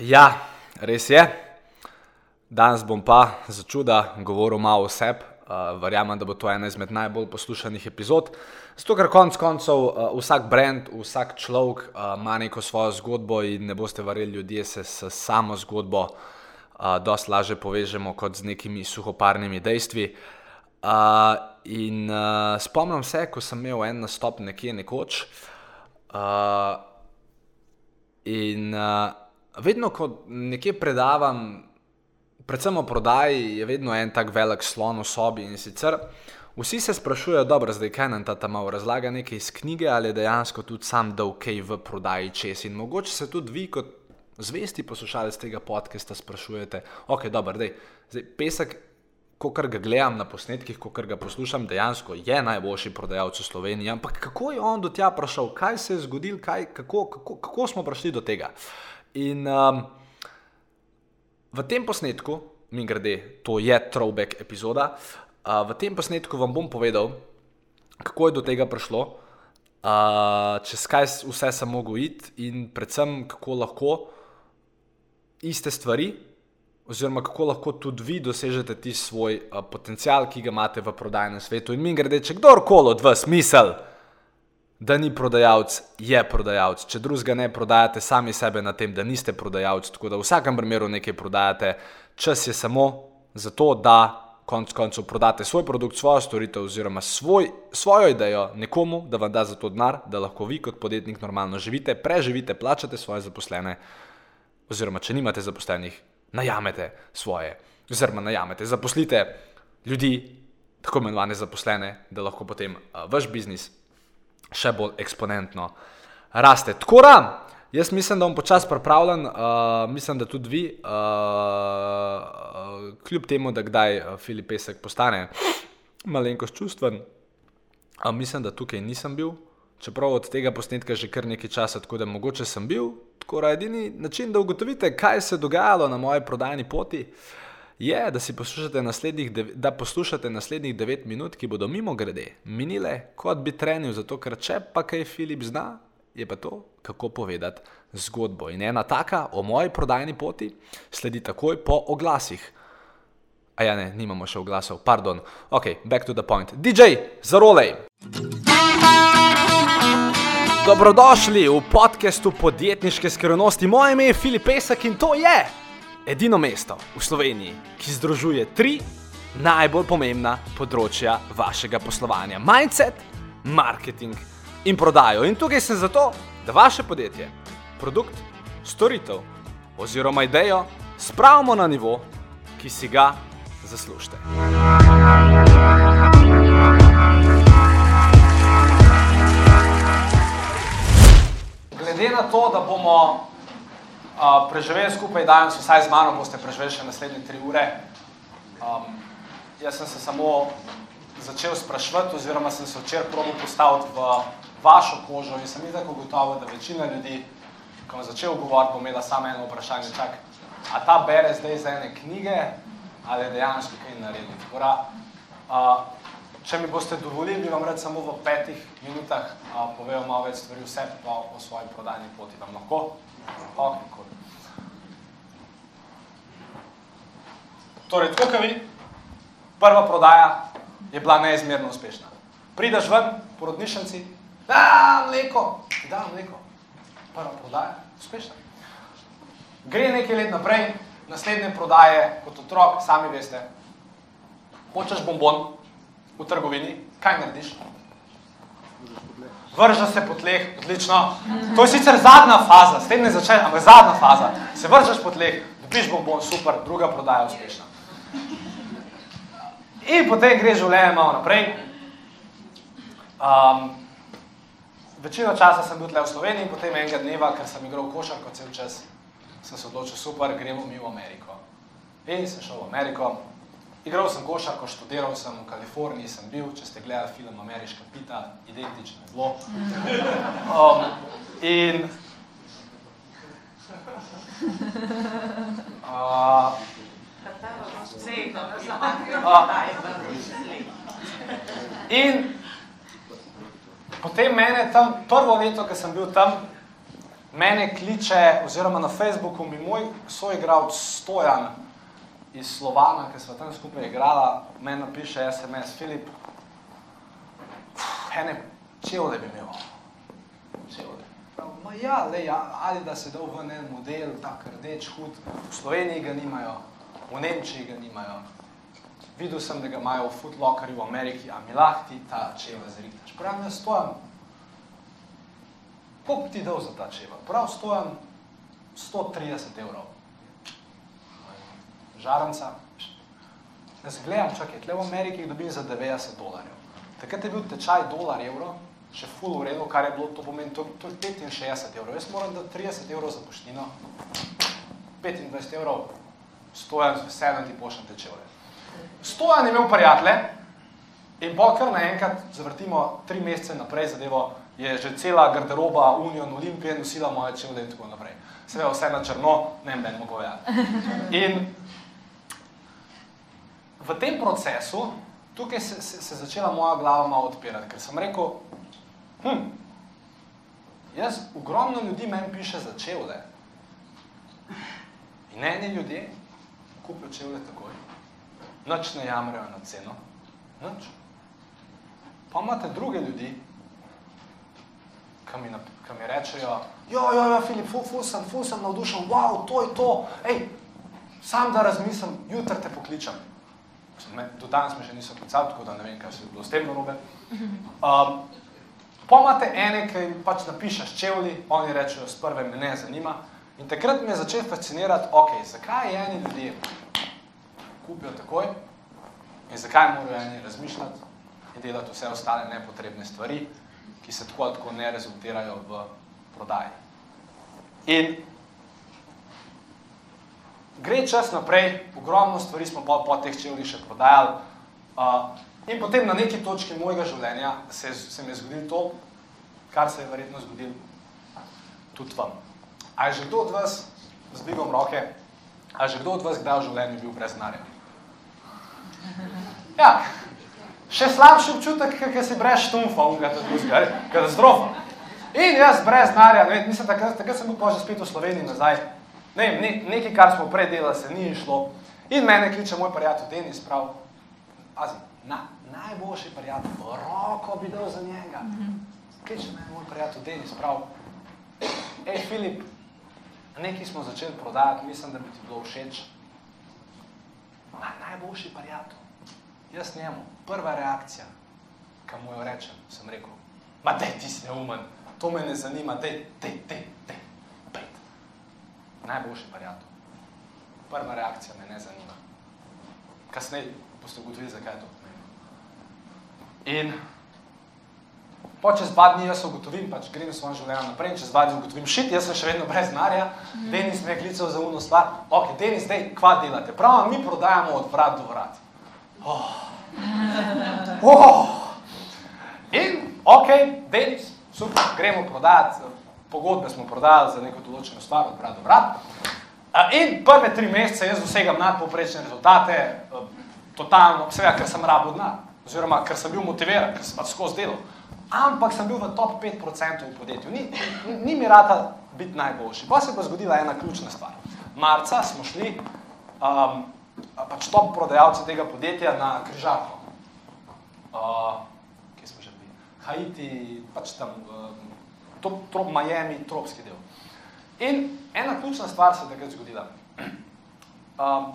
Ja, res je. Danes bom pa za čuda govoril malo o sebi. Uh, verjamem, da bo to ena izmed najbolj poslušanih epizod. Zato, ker konec koncev uh, vsak brand, vsak človek uh, ima neko svojo zgodbo in ne boste verjeli, ljudje se s samo zgodbo uh, dosti lažje povežemo kot z nekimi suhoparnimi dejstvi. Uh, in uh, spomnim se, ko sem imel en nastop nekje nekoč. Uh, in uh, vedno, ko nekje predavam, predvsem o prodaji, je vedno en tak velik slon v sobi. In sicer vsi se sprašujejo, dobro, zdaj kaj nam ta tam razlaga nekaj iz knjige ali dejansko tudi sam da ok v prodaji čez. In mogoče se tudi vi, kot zvesti poslušalec tega podcasta, sprašujete, ok, dobro, dej, zdaj pesek. Ko ga gledam na posnetkih, ko ga poslušam, dejansko je najboljši prodajalec v Sloveniji. Ampak kako je on do tja prišel, kaj se je zgodilo, kaj, kako, kako, kako smo prišli do tega? In um, v tem posnetku, mi grede, to je throwback epizoda, uh, v tem posnetku vam bom povedal, kako je do tega prišlo, uh, čez kaj vse sem mogel iti in predvsem kako lahko iste stvari oziroma kako lahko tudi vi dosežete ti svoj uh, potencial, ki ga imate v prodajnem svetu. In mi gre, če kdorkoli od vas misli, da ni prodajalec, je prodajalec. Če drugega ne prodajate, sami sebe na tem, da niste prodajalec. Tako da v vsakem primeru nekaj prodajate, čas je samo zato, da konec koncev prodate svoj produkt, svojo storitev oziroma svoj, svojo idejo nekomu, da vam da za to denar, da lahko vi kot podjetnik normalno živite, preživite, plačate svoje zaposlene. Oziroma, če nimate zaposlenih, najamete svoje, oziroma najamete, zaposlite ljudi, tako imenovane zaposlene, da lahko potem uh, vaš biznis še bolj eksponentno raste. Tako da, jaz mislim, da bom počasi pripravljen, uh, mislim, da tudi vi, uh, uh, kljub temu, da kdaj uh, Filip Pesek postane malenkost čustven, uh, mislim, da tukaj nisem bil. Čeprav od tega posnetka že kar nekaj časa, tako da mogoče sem bil, tako da edini način, da ugotovite, kaj se je dogajalo na moji prodajni poti, je, da poslušate naslednjih, da poslušate naslednjih 9 minut, ki bodo mimo grede minile, kot bi trenil, zato ker če pa kaj Filip zna, je pa to, kako povedati zgodbo. In ena taka o moji prodajni poti sledi takoj po oglasih. A ja, ne, nimamo še oglasov, pardon. Ok, back to the point. DJ, zarolej! Dobrodošli v podkastu podjetniške skrivnosti. Moje ime je Filip Pesek in to je edino mesto v Sloveniji, ki združuje tri najbolj pomembna področja vašega poslovanja: mindset, marketing in prodajo. In tukaj sem zato, da vaše podjetje, produkt, storitev oziroma idejo spravimo na nivo, ki si ga zaslužite. Uh, preživeli skupaj danes, vsaj z mano boste preživeli še naslednje tri ure, um, jaz sem se samo začel sprašvati, oziroma sem se včeraj probil postaviti v vašo kožo in sem tako gotovo, da večina ljudi, ko bom začel govoriti, bo imela samo eno vprašanje, čak, a ta bere zdaj za ene knjige ali je dejansko kaj naredil. Tvora, uh, Če mi boste dovolili, bi vam rad samo v petih minutah a, povedal malo več stvari, vse pa o svoji prodajni poti. Vam lahko? Ok, cool. Torej, tako kot vi, prva prodaja je bila neizmerno uspešna. Prideš ven, porodnišnici, da, mleko, da, mleko. Prva prodaja, uspešna. Gre nekaj let naprej, naslednje prodaje, kot otrok, sami veste, hočeš bombon, v trgovini, kaj narediš? Vržeš se po tleh, odlično. To je sicer zadnja faza, s tem ne začne, ampak zadnja faza. Se vržeš po tleh, dobiš bombon, super, druga prodaja uspešna. In potem greš življenje malo naprej. Um, večino časa sem bil tle v Sloveniji potem enega dneva, ker sem igral košarko cel čas, sem se odločil, super, gremo mi v Ameriko. In sem šel v Ameriko, Igral sem košarko, študiral sem v Kaliforniji, sem bil, če ste gledali film Ameriška pita, identično zelo. Um, in uh, In potem mene tam, prvo leto, ko sem bil tam, Mene kliče, oziroma na Facebooku mi moj soigralec Stojan iz Slovana, ki smo tam skupaj igrala, meni napiše SMS, Filip, ene čevlje bi imel. Ma ja, le, ja, ali da se dal v en model, tak rdeč hud, v Sloveniji ga nimajo, v Nemčiji ga nimajo. Videl sem, da ga imajo v Footlockerju v Ameriki, a mi lahko ti ta čevlje zrihtaš. Pravim, jaz stojam, koliko ti dal za ta čevelj? Prav stojam 130 evrov. Žaranca. Jaz gledam, čakaj, tle v Ameriki dobim za 90 dolarjev. Takrat je bil tečaj dolar evro, še full v redu, kar je bilo, to pomeni, to, to je 65 evrov. Jaz moram dati 30 evrov za poštino, 25 evrov, stojam z veseljem ti pošljem te čevlje. Stojan je imel prijatelje in pol kar naenkrat zavrtimo tri mesece naprej zadevo, je že cela garderoba Union Olimpije nosila moje čevlje in tako naprej. Seveda vse na črno, ne vem, ne mogo ja. In v tem procesu, tukaj se, se, se začela moja glava malo odpirati, ker sem rekel, hm, jaz, ogromno ljudi meni piše za čevlje. In eni ljudje kupijo čevlje takoj. Noč ne jamrajo na ceno. Noč. Pa imate druge ljudi, ki mi, ki mi rečejo, jo, jo, jo, Filip, ful, ful sem, ful sem navdušen, wow, to je to, ej, sam da razmislim, jutri te pokličem. Do danes me še niso klicali, tako da ne vem, kaj se je bilo s tem narobe. Um, pomate ene, ki jim pač napišeš čevli, oni rečejo, s prve me ne zanima. In takrat me je začel fascinirati, ok, zakaj eni ljudje kupijo takoj in zakaj morajo eni razmišljati in delati vse ostale nepotrebne stvari, ki se tako ali tako ne rezultirajo v prodaji. In gre čas naprej, ogromno stvari smo po, po teh čevlih še prodajali uh, in potem na neki točki mojega življenja se, se mi je zgodilo to, kar se je verjetno zgodilo tudi vam. A je že kdo od vas, z dvigom roke, a je že kdo od vas kdaj v življenju bil brez denarja? Ja, še slabši občutek, ker si brez štumfa, unga tako zgari, katastrofa. In jaz brez denarja, ne mislim, takrat, takrat sem bil pa že spet v Sloveniji nazaj, ne vem, ne, nekaj, kar smo prej delali, se ni išlo. In mene kliče moj prijatelj Denis, prav, pazi, na, najboljši prijatelj, roko bi dal za njega. Kliče mene moj prijatelj Denis, prav, ej, Filip, nekaj smo začeli prodajati, mislim, da bi ti bilo všeč. Ma, najboljši prijatelj. Jaz njemu, prva reakcija, ki mu jo rečem, sem rekel, ma dej, ti si neumen, to me ne zanima, dej, dej, dej, dej, pet. Najboljši prijatelj. Prva reakcija me ne zanima. Kasneje boste ugotovili, zakaj je to pomembno. In po čez dva dni jaz ugotovim, pač grem svoje življenje naprej čez dva dni ugotovim, šit, jaz sem še vedno brez denarja, mm. Denis me je klical za uno stvar, ok, Denis, dej, kva delate? Prav, mi prodajamo od vrat do vrat. Oh. Oh. In, ok, Denis, super, gremo prodajati, pogodbe smo prodajali za neko določeno stvar, od vrat do vrat. In prve tri mesece jaz dosegam nadpovprečne rezultate, totalno, seveda, ker sem rabo dna, oziroma ker sem bil motiviran, ker sem pač skozi delal. Ampak sem bil v top 5% v podjetju. Ni, ni, ni mi rata biti najboljši. Pa se bo zgodila ena ključna stvar. Marca smo šli um, pač top prodajalci tega podjetja na križarko. Uh, kje smo že bili? Haiti, pač tam, uh, top, trop, Miami, tropski del. In ena ključna stvar se je takrat zgodila. Um,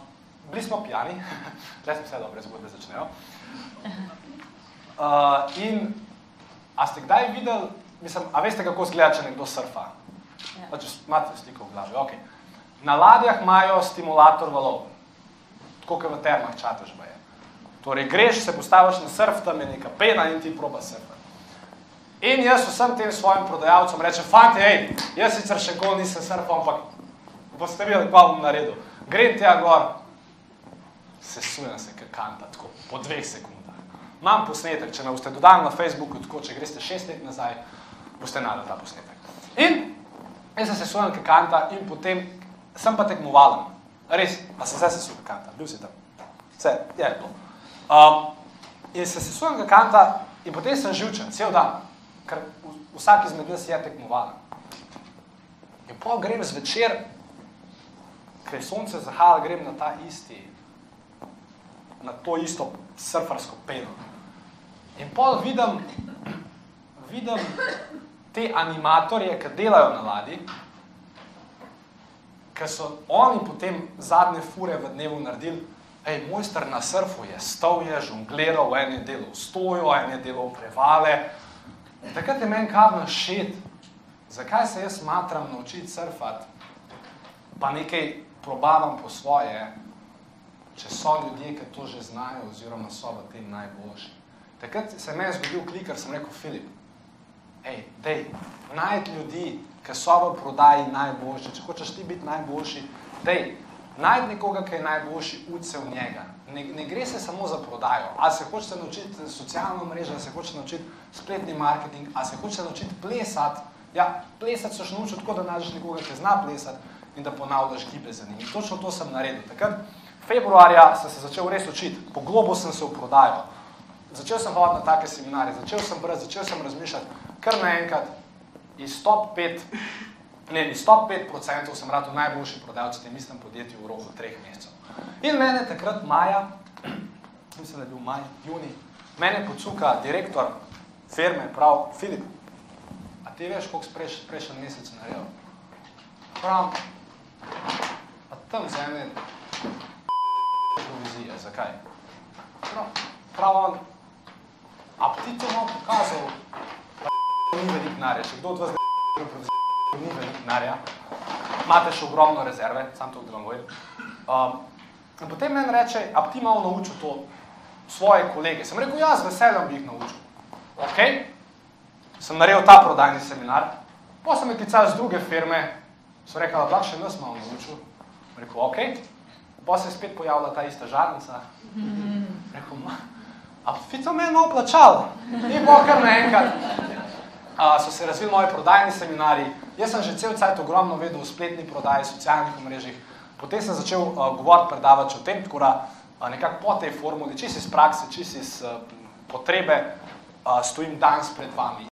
bili smo pijani, zdaj smo vse dobre zgodbe začnejo. Uh, in a ste kdaj videli, mislim, a veste, kako zgleda, če nekdo surfa? Ja. Pač imate sliko v glavi, ok. Na ladjah imajo stimulator valov tako kot v termah čataš baje. Torej, greš, se postaviš na surf, tam je neka pena in ti proba surfati. In jaz vsem tem svojim prodajalcem rečem, fanti, hej, jaz sicer še kol nisem surfal, ampak boste videli, kva bom naredil. Grem tja gor, se sujem se kakanta, tako po dveh sekundah. Imam posnetek, če me boste dodali na Facebooku, tako, če greste šest let nazaj, boste nadal ta posnetek. In jaz se sujem kakanta in potem sem pa tekmovalen. Res, pa se zdaj se suha kanta, bil si tam. Vse, je bilo. Um, in se sesujem ga kanta in potem sem živčen, cel dan, ker vsak izmed nas je tekmovalen. In pa grem zvečer, ker je sonce zahajalo, grem na ta isti, na to isto surfarsko peno. In pa vidim, vidim te animatorje, ki delajo na ladji, ker so oni potem zadnje fure v dnevu naredili, hej, mojster na surfu je stal, je žongliral, en je delal stojo, en je delal prevale. Takrat je meni kar našet, zakaj se jaz smatram naučiti surfati, pa nekaj probavam po svoje, če so ljudje, ki to že znajo, oziroma so v tem najboljši. Takrat se je meni zgodil klik, ker sem rekel, Filip, hej, dej, najti ljudi, ki so v prodaji najboljši, če hočeš ti biti najboljši, dej, najdi nekoga, ki je najboljši, se v njega. Ne, ne gre se samo za prodajo. A se hočeš naučiti socialno mrežo, a se hočeš naučiti spletni marketing, a se hočeš naučiti plesati. Ja, plesati se še naučiti tako, da najdeš nekoga, ki zna plesati in da ponavljaš gibe za njim. In točno to sem naredil. Takrat, februarja, sem se začel res učiti, poglobil sem se v prodajo. Začel sem hoditi na take seminarje, začel sem brati, začel sem razmišljati, kar naenkrat iz top 5, ne, iz top 5% sem rad najboljši prodajalec v tem istem podjetju v roku treh mesecev. In mene takrat maja, mislim, da je bil maj, juni, mene pocuka direktor firme, prav, Filip, a ti veš, koliko spreš, prejšnji mesec naredil? Prav, a tam za ene provizije, zakaj? Prav, prav on, a ti to pokazal, pa ni veliko narja, če kdo od vas ne ni veliko narja, imate še ogromno rezerve, sam to govorim. Um, in potem meni reče, a ti malo naučil to svoje kolege. Sem rekel, ja, z veseljem bi jih naučil. Ok, sem naredil ta prodajni seminar, pa sem jih klicali z druge firme, so rekli, da še nas malo naučil. Rekel, ok, pa se je spet pojavila ta ista žarnica. Rekel, a bi to meni malo plačal? In bo kar naenkrat. Uh, so se razvili moji prodajni seminari, jaz sem že cel cajt ogromno vedel o spletni prodaji, socialnih omrežjih, potem sem začel uh, govoriti, predavati o tem, tako da uh, nekako po tej formuli, čist iz prakse, čist iz uh, potrebe, uh, stojim danes pred vami.